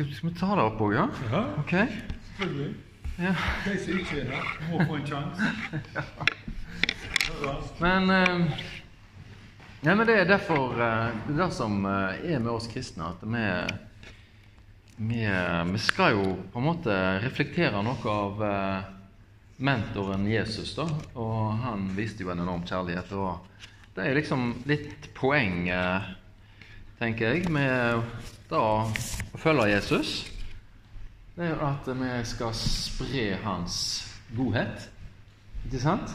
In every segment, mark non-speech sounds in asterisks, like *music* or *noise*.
Skal, skal vi ta det opp òg, ja? Ja, Ok. selvfølgelig. Ja. De som ikke er her, må få en sjanse. Ja. *laughs* Men eh, ja, men det er derfor eh, det er som eh, er med oss kristne, at vi, vi, vi skal jo på en måte reflektere noe av eh, mentoren Jesus, da. Og han viste jo en enorm kjærlighet. Og det er liksom litt poeng, eh, tenker jeg, med da å følge Jesus. Det er at vi skal spre hans godhet. Ikke sant?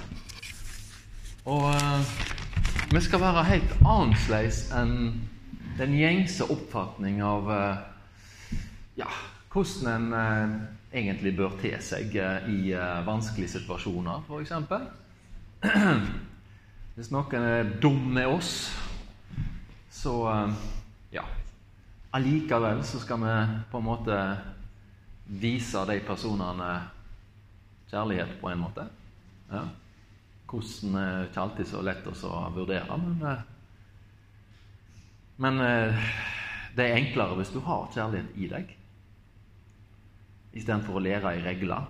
Og uh, vi skal være helt annerledes enn den gjengse oppfatning av uh, ja, hvordan en uh, egentlig bør te seg i vanskelige situasjoner, f.eks. *clears throat* Hvis noen er dum med oss, så ja Allikevel så skal vi på en måte vise de personene kjærlighet på en måte. Ja. Hvordan er ikke alltid så lett å vurdere, men, eh, men eh, det er enklere hvis du har kjærlighet i deg, istedenfor å lære i regler.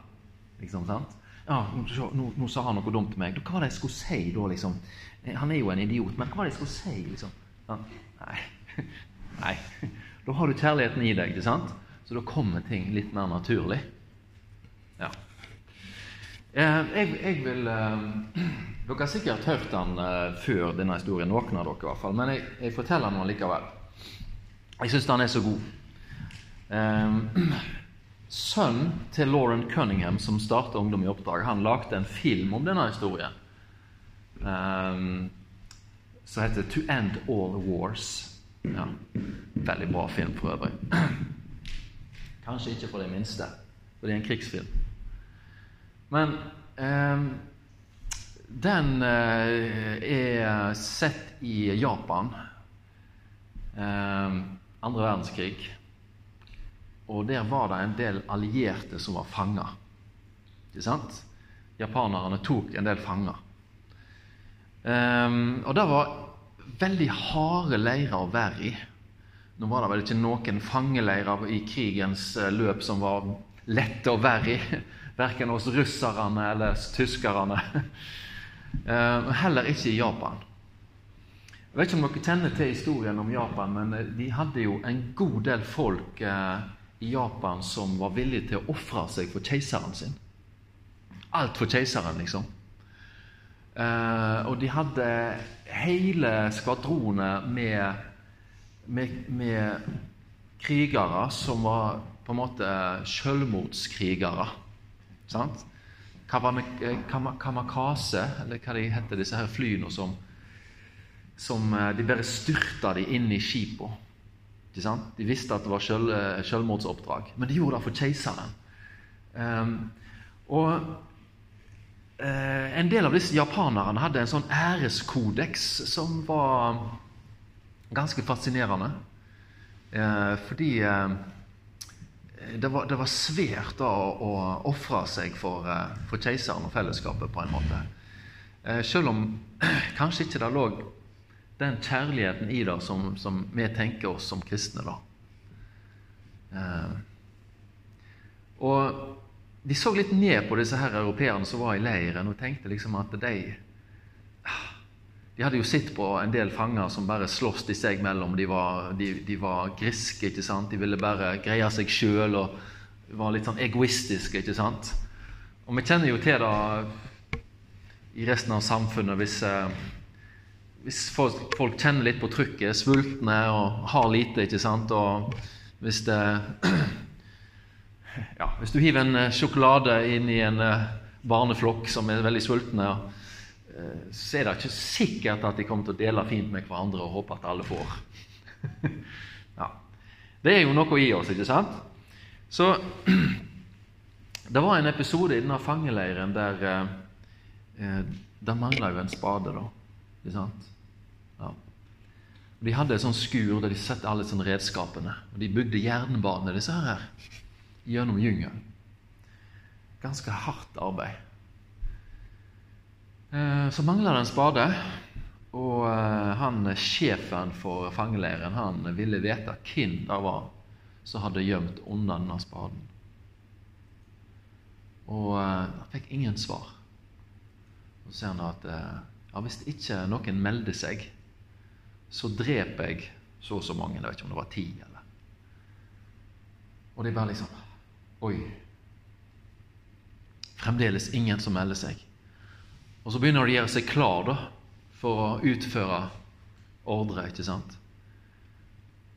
Liksom, sant? Ja, nå, nå, sa han noe dumt til meg. Hva var det jeg skulle si da? liksom? Eh, Han er jo en idiot, men hva var det jeg skulle si? liksom? Nei. *laughs* nei. Da har du kjærligheten i deg, ikke sant? så da kommer ting litt mer naturlig. Ja. Eh, jeg, jeg vil eh, *clears throat* Dere har sikkert hørt den eh, før denne historien, noen av dere i hvert fall, men jeg, jeg forteller den likevel. Jeg syns den er så god. *clears throat* Sønnen til Lauren Cunningham, som starta Ungdom i oppdrag, han lagde en film om denne historien. Eh, som heter 'To End All Wars'. Ja, Veldig bra film for øvrig. Kanskje ikke for de minste, for det er en krigsfilm. Men eh, den eh, er sett i Japan. Eh, andre verdenskrig. Og der var det en del allierte som var fanga. Ikke sant? Japanerne tok en del fanger. Eh, og det var veldig harde leirer å være i. Nå var det vel ikke noen fangeleirer i krigens eh, løp som var lette å være i. *laughs* Verken hos russerne eller tyskerne. *laughs* Eh, Heller ikke i Japan. Jeg vet ikke om dere kjenner til historien om Japan, men eh, de hadde jo en god del folk i Japan som var villige til å ofre seg for keiseren sin. Alt for keiseren, liksom. Eh, og de hadde hele skvadroner med, med, med krigere som var på en måte selvmordskrigere. Sant? Kamakaze, eller hva de heter, disse her flyene som, som eh, De bare styrta de inn i skipene. De visste at det var selv, eh, selvmordsoppdrag, men de gjorde det for keiseren. Um, og eh, en del av disse japanerne hadde en sånn æreskodeks som var ganske fascinerende. Eh, fordi eh, det, var, det var svært da å, ofre seg for, eh, for keiseren og fellesskapet på en måte. Eh, selv om *clears throat* kanskje ikke det lå den kjærligheten i det som, som vi tenker oss som kristne. da. Eh, og de så litt ned på disse her europeerne som var i leiren, og tenkte liksom at de De hadde jo sett på en del fanger som bare sloss i seg mellom. De var, de, de var griske, ikke sant? de ville bare greie seg sjøl og var litt sånn egoistiske. ikke sant? Og vi kjenner jo til det i resten av samfunnet hvis, eh, hvis folk, kjenner litt på trykket, sultne og har lite, ikke sant, og hvis det *laughs* ja, Hvis du hiver en eh, sjokolade inn i en eh, barneflokk som er veldig sultne, eh, så er det ikke sikkert at de kommer til å dele fint med hverandre og håpe at alle får. *laughs* ja. Det er jo noe i oss, ikke sant? Så *clears throat* det var en episode i denne fangeleiren der det mangla jo en spade, da. Ikke sant? Ja. De hadde et sånt skur der de satte alle sånne redskapene. Og de bygde jernbane, disse her, gjennom jungelen. Ganske hardt arbeid. Eh, Så mangla det en spade, og eh, han sjefen for fangeleiren han ville vite hvem det var som hadde gjemt under denne spaden. Og eh, han fikk ingen svar. Og så sier han at ja, hvis ikke noen melder seg, så dreper jeg så og så mange. Jeg vet ikke om det var ti. eller Og de bare liksom Oi. Fremdeles ingen som melder seg. Og så begynner de å gjøre seg klar da, for å utføre ordre. ikke sant?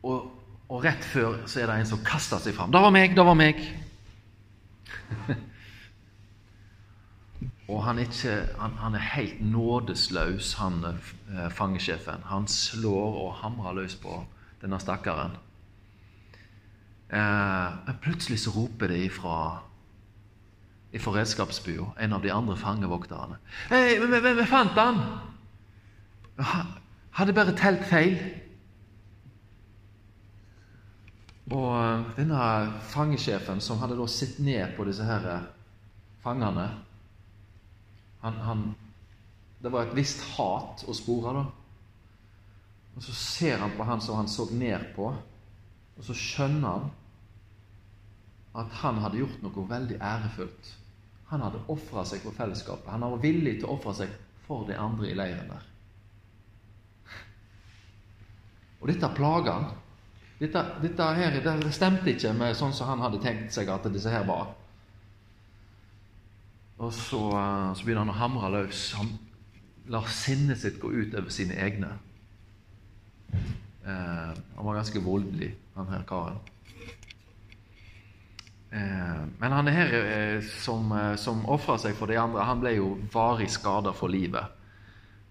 Og, og, rett før så er det en som kaster seg fram. 'Det var meg! Det var meg!' *laughs* og han er, ikke, han, han er helt nådesløs, han eh, fangesjefen. Han slår og hamrer løs på denne stakkaren. Eh, men plutselig så roper de ifra i redskapsbua, en av de andre fangevokterne. 'Hei, vi fant han!' Hadde bare telt feil. Og eh, denne fangesjefen, som hadde da sett ned på disse her eh, fangene han, han, Det var et visst hat å spore, da. Og så ser han på han som han så ned på, og så skjønner han at han hadde gjort noe veldig ærefullt. Han hadde ofra seg for fellesskapet. Han var villig til å ofre seg for de andre i leiren der. Og dette plaga han. Dette, dette her, det stemte ikke med sånn som han hadde tenkt seg at disse her var. Og så, så begynner han å hamre løs. Han lar sinnet sitt gå ut over sine egne. Eh, han var ganske voldelig, han her karen. Eh, men han her eh, som, eh, som ofra seg for de andre, han ble jo varig skada for livet.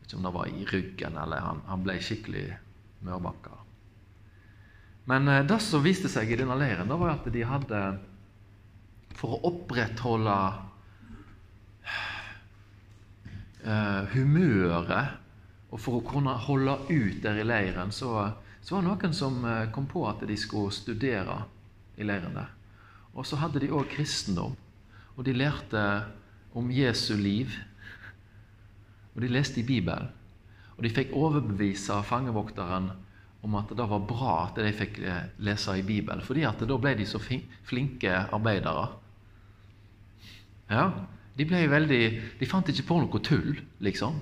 Ikke om det var i ryggen, eller han, han ble skikkelig mørbanka. Men eh, det som viste seg i denne leiren, det var at de hadde For å opprettholde uh, humøret, og for å kunne holde ut der i leiren, så, så var det noen som uh, kom på at de skulle studere i leiren der. Og så hadde de òg kristendom. Og de lærte om Jesu liv. Og de leste i Bibelen. Og de fikk overbevise fangevokteren om at det var bra at de fikk eh, lese i Bibelen, fordi at da ble de så flinke arbeidere. Ja, De ble veldig, de fant ikke på noe tull, liksom.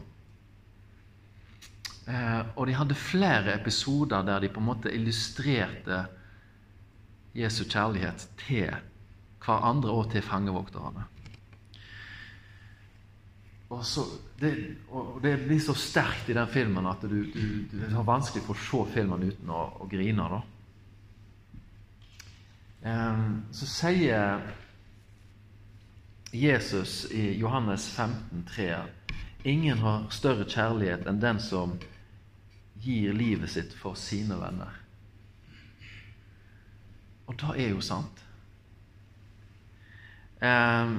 Eh, og de hadde flere episoder der de på en måte illustrerte Jesu kjærlighet til hverandre og til fangevokterne. Og, så, det, og det, blir så sterkt i den filmen at du, du, du har vanskelig for å se filmen uten å, å grine. da. Um, så sier Jesus i Johannes 15, 3, Ingen har større kjærlighet enn den som gir livet sitt for sine venner. Og det er jo sant. Eh,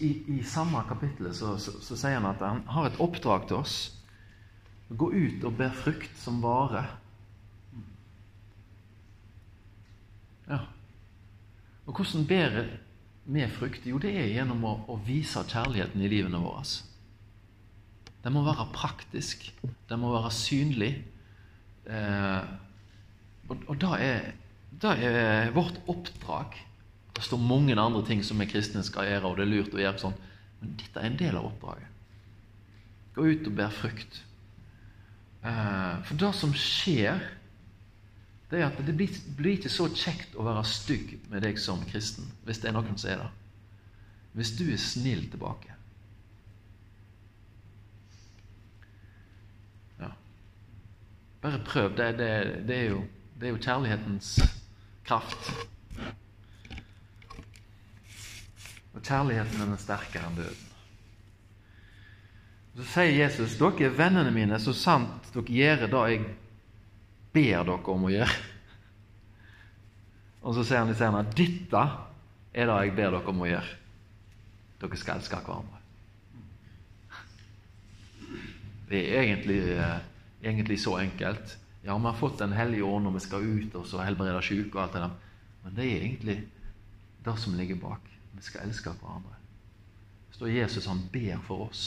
i, i, samme kapittel så, så, så, sier han at han har et oppdrag til oss. Gå ut og ber frukt som vare. Ja. Og hvordan ber vi frukt? Jo, det er gjennom å, å, vise kjærligheten i livene våre. Det må være praktisk. Den må være synlig. Eh, og, og det er, det er vårt oppdrag det står mange andre ting som vi kristne skal gjøre, og det er lurt å gjøre sånn. Men dette er en del av oppdraget. Gå ut og bær frukt. Eh, for det som skjer, det er at det blir, blir ikke så kjekt å være stygg med deg som kristen, hvis det er noen som er det. Hvis du er snill tilbake. Ja. Bare prøv. Det, det, det, er jo, det er jo kjærlighetens kraft. Og kjærligheten er sterkere enn døden. Så sier Jesus, dere er vennene mine, så sant dere gjør det jeg ber dere om å gjøre. Og så sier han i scenen dette er det jeg ber dere om å gjøre. Dere skal elske hverandre. Det er egentlig, eh, egentlig så enkelt. Ja, vi har fått Den hellige ånd, og vi skal ut og så helbrede syke og alt det der. Men det er egentlig det som ligger bak. Vi skal elske hverandre. Står Jesus han ber for oss.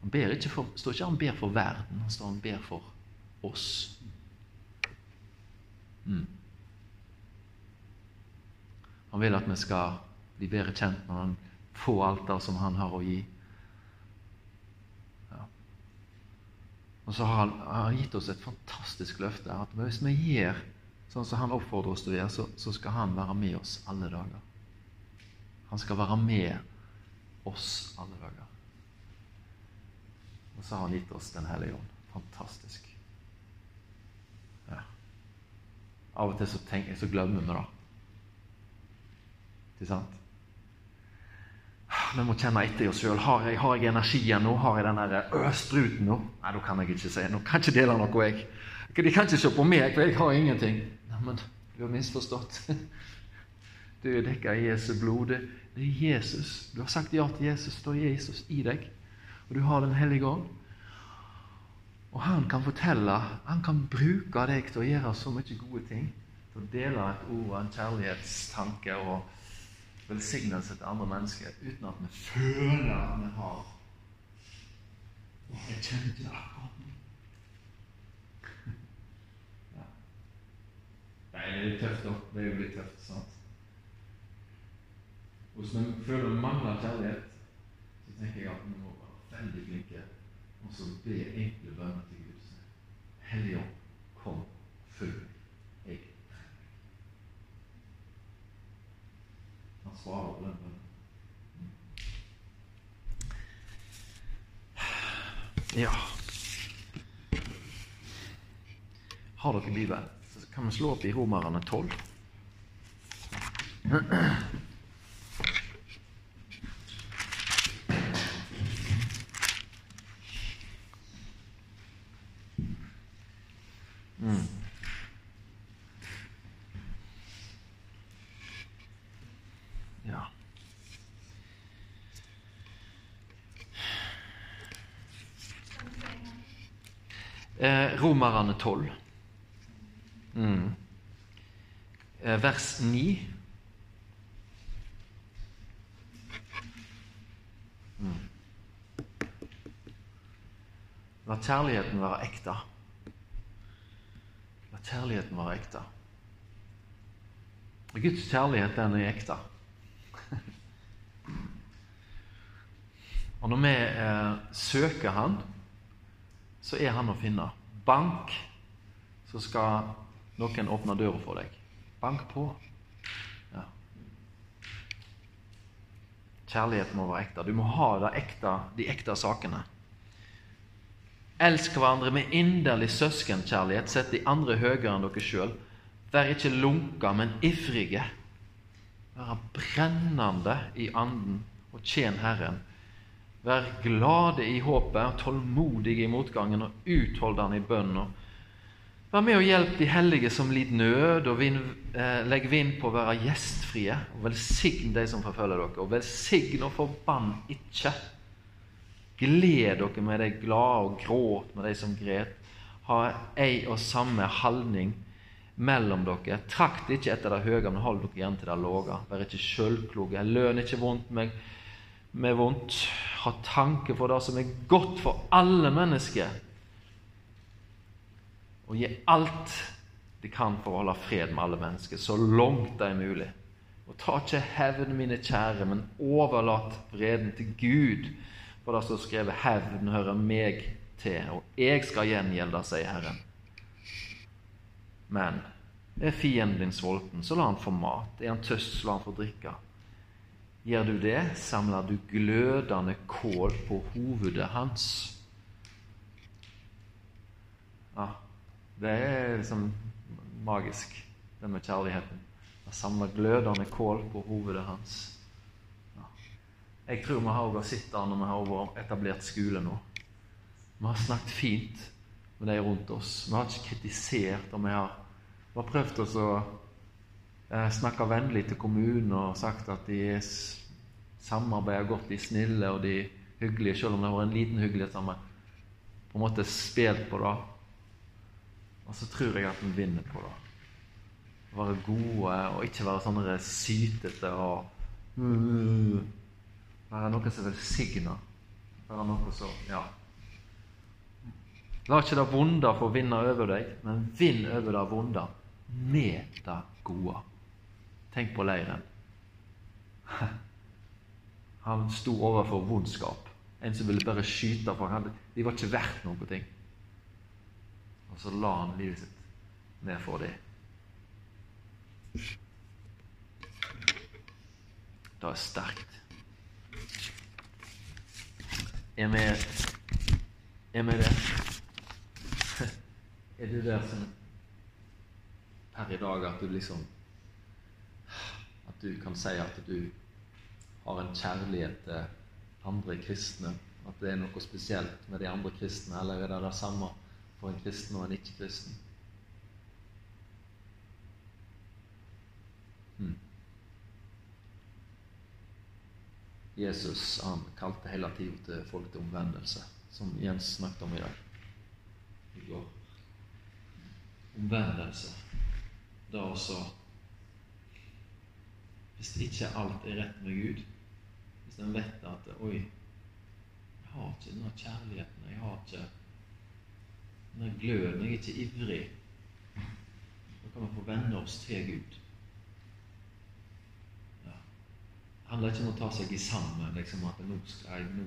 Han ber ikke for, står ikke han ber for verden, han står han ber for oss. Mm. Han vil at vi skal bli bedre kjent med han, få alt det som han har å gi. Og så har han, han gitt oss et fantastisk løfte. At hvis vi gjør sånn som han oppfordrer oss til å gjøre, så, så skal han være med oss alle dager. Han skal være med oss alle dager. Og så har han gitt oss Den hellige ånd. Fantastisk. Ja. Av og til så, tenker, så glemmer vi det. Ikke sant? Vi må kjenne etter oss sjøl. Har, har, jeg energien nå? Har jeg den der spruten nå? Nei, da kan jeg ikke si noe. Kan ikke dele noe, jeg. De kan ikke se på meg, for jeg har ingenting. Nei, men du har misforstått. *laughs* Du er dekka i Jesu blod. Det er Jesus. Du har sagt ja til Jesus. Er Jesus i deg. Og du har Den hellige ånd. Og han kan fortelle, han kan bruke deg til å gjøre så mye gode ting. Til å dele et ord, en kjærlighetstanke og velsignelse til andre mennesker uten at vi føler at vi har Jeg kjenner ikke det akkurat nå. Ja. Nei, det er litt tøft, da. Det er jo litt tøft, sant? Hvis vi føler vi mangler kjærlighet, så tenker jeg at vi må være veldig flinke og så be enkle bønner til Gud. Hellige Ånd, kom, følg meg. Jeg Han svarer på den. Ja Har dere Bibel, så kan vi slå opp i Romerne 12. Romerne 12, mm. Eh, vers 9. Mm. La kjærligheten være ekte. La kjærligheten være ekte. Guds kjærlighet, den er ekte. Og når vi eh, søker Han, så er Han å finne bank, så skal noen åpne døra for deg. Bank på. Ja. Kjærlighet må være ekte. Du må ha ekte, de ekte sakene. Elsk hverandre med inderlig søskenkjærlighet. Sett de andre høyere enn dere sjøl. Vær ikke lunka, men ivrige. Vær brennende i anden og tjen Herren. Vær glade i håpet, tålmodige i motgangen og utholdende i bønnen. Vær med og hjelp de hellige som lider nød, og vin, eh, legg vind på å være gjestfrie. Og velsign de som forfølger dere, og velsign og forbann ikke. Gled dere med de glade, og gråt med de som gret. Ha ei og samme holdning mellom dere. Trakt ikke etter det høye, men hold dere igjen til det lave. Vær ikke sjølkloke. Løn ikke vondt meg med vondt. Ha tanke for det som er godt for alle mennesker. Og gi alt de kan for å holde fred med alle mennesker, så langt det er mulig. Og ta ikke hevn, mine kjære, men overlat vreden til Gud. For det står skrevet 'Hevn hører meg til, og jeg skal gjengjelde', sier Herren. Men er fienden din sulten, så la han få mat. Er han tøst, så la han få drikke. Gjør du det, samler du glødende kål på hovedet hans. Ja, det er liksom magisk, det med kjærligheten. Å samle glødende kål på hovedet hans. Ja. Jeg tror vi har sett det når vi har etablert skole nå. Vi har snakket fint med de rundt oss. Vi har ikke kritisert, og vi har, vi har prøvd oss å snakke vennlig til kommunen og sagt at de er samarbeider godt, de snille og de hyggelige, selv om det var en liten hyggelighet som på en måte spilt på det. Og så tror jeg at en vinner på det. Å Være gode og ikke være sånne sytete og uh, Være noe som velsigner. Være noe som Ja. La ikke det vonde få vinne over deg, men vinn over det vonde med det gode. Tenk på leiren. *laughs* Han sto overfor vondskap. En som ville bare skyte for ham. De var ikke verdt noen ting. Og så la han livet sitt ned for dem. Det er sterkt. Er vi, er vi det? *laughs* Er du der som per i dag at du liksom du kan si at du har en kjærlighet til andre kristne? At det er noe spesielt med de andre kristne, eller er det det samme for en kristen og en ikke-kristen? Hmm. Jesus han kalte hele tida til folk til omvendelse, som Jens snakket om i dag. I går omvendelse. Da også Hvis ikke alt er rett med Gud, hvis en vet at Oi, jeg har ikke denne kjærligheten, jeg har ikke denne gløden, jeg er ikke ivrig. Da kan vi få venne oss til Gud. Ja. Det handler ikke om å ta seg i sammen, liksom at nå skal jeg nå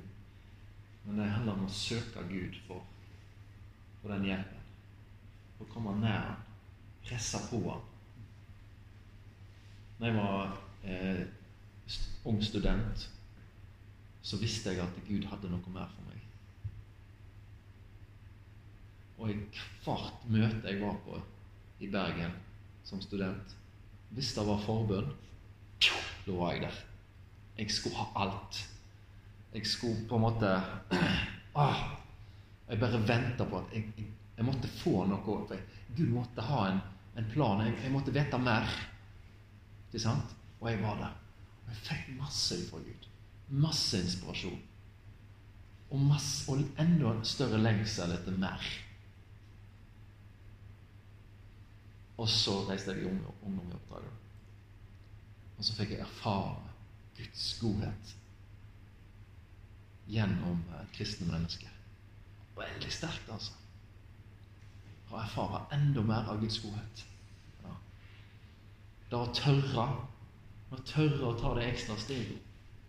Men det handler om å søke Gud for, for den hjelpen For å komme nær ham, presse på ham. Når jeg var eh, ung student, så visste jeg at Gud hadde noe mer for meg. Og i hvert møte jeg var på i Bergen som student, hvis det var forbønn, da var jeg der. Jeg skulle ha alt. Jeg skulle på en måte *clears throat* ah, Jeg bare venta på at jeg, jeg jeg måtte få noe. Gud måtte ha en, en plan. Jeg, måtte vite mer. Ikke sant? Og jeg var der. Og jeg fikk masse fra Gud. Masse inspirasjon. Og, masse, og enda større lengsel etter mer. Og så reiste jeg i ungdomsoppdraget. Og så fikk jeg erfare Guds godhet gjennom kristne mennesker. Veldig sterkt, altså og erfare enda mer av Guds godhet. Ja. Det å tørre å tørre å ta det ekstra steget,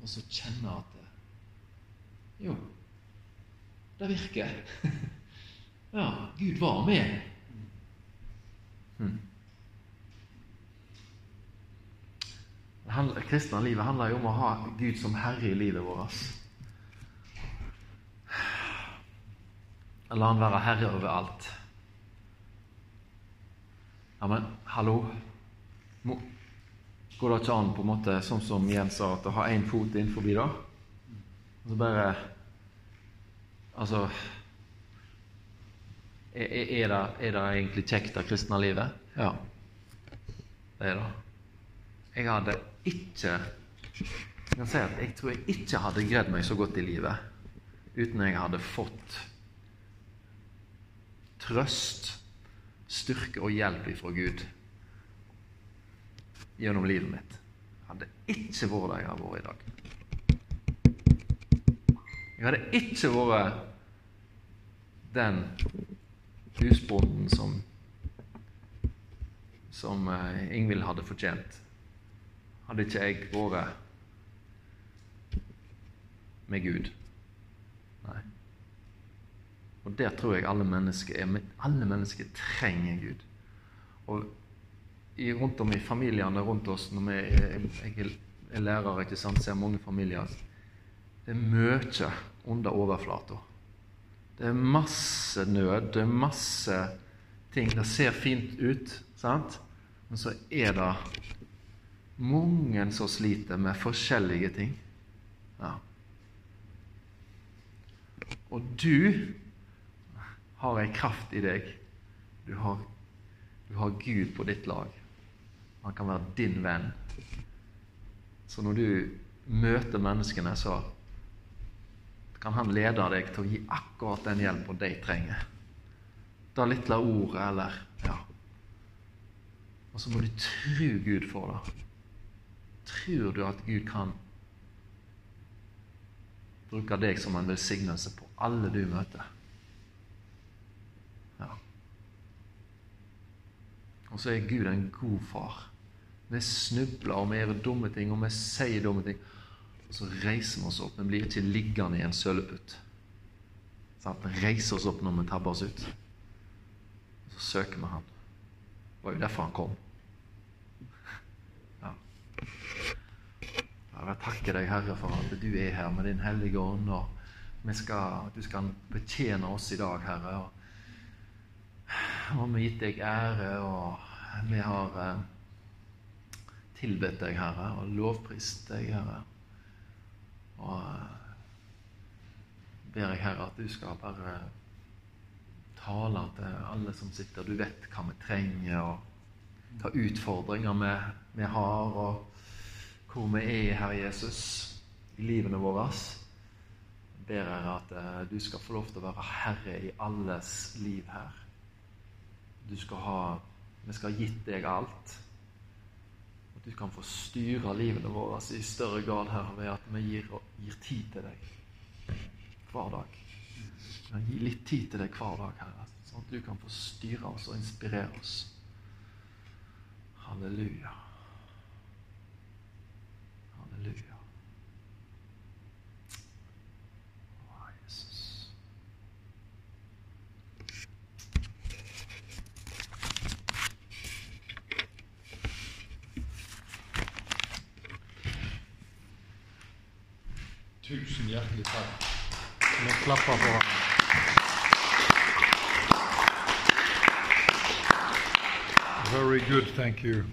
og så kjenne at det, Jo, det virker. *laughs* ja, Gud var med. Hmm. Det kristne livet handler jo om å ha Gud som herre i livet vårt. La Han være herre over alt. Ja, men hallo Går det ikke an, på en måte, sånn som Jens sa, at å ha én fot innenfor da? Og så bare Altså er, er, det, er det egentlig kjekt, det kristne livet? Ja, det er det. Jeg hadde ikke Jeg kan si at jeg tror jeg ikke hadde greid meg så godt i livet uten jeg hadde fått trøst styrke og hjelp ifra Gud gjennom livet mitt. Hadde ikke vært der jeg har vært i dag. Jeg hadde ikke vært den husbonden som som eh, Ingvild hadde fortjent. Hadde ikke jeg vært med Gud. Nei. Og der tror jeg alle mennesker er. Alle mennesker trenger Gud. Og i, rundt om i familiene rundt oss når vi, Jeg er lærer, ikke sant, ser mange familier. Det er mye under overflata. Det er masse nød, det er masse ting. Det ser fint ut, sant? men så er det mange som sliter med forskjellige ting. Ja. Og du har ei kraft i deg. Du har, du har Gud på ditt lag. Han kan være din venn. Så når du møter menneskene, så kan han lede deg til å gi akkurat den hjelpen de trenger. Det lille ordet, eller Ja. Og så må du tro Gud for det. Tror du at Gud kan bruke deg som en velsignelse på alle du møter? Ja. Og så er Gud en god far Vi snubler, og vi gjør dumme ting, og vi sier dumme ting. Og så reiser vi oss opp. Vi blir ikke liggende i en søleput. Sånn, Vi reiser oss opp når vi tabber oss ut. Og så søker vi Han. Det var jo derfor Han kom. Ja. Jeg takker deg, Herre, for at du er her med Din Hellige Ånd. og skal, Du skal betjene oss i dag, Herre. Og, og vi har gitt deg ære, og vi har eh, tilbedt deg, Herre, og lovprist deg, Herre. Og eh, ber jeg, Herre, at du skal bare tale til alle som sitter. Du vet hva vi trenger, og hva utfordringer vi, vi har, og hvor vi er, Herre Jesus, i livene våre. Jeg ber Herre at eh, du skal få lov til å være herre i alles liv her. Du skal ha Vi skal ha gitt deg alt. Du kan få styre livene våre i større grad her ved at vi gir, gir tid til deg hver dag. Gi litt tid til deg hver dag, Herre, sånn at du kan få styre oss og inspirere oss. Halleluja. Clap. Very good, thank you.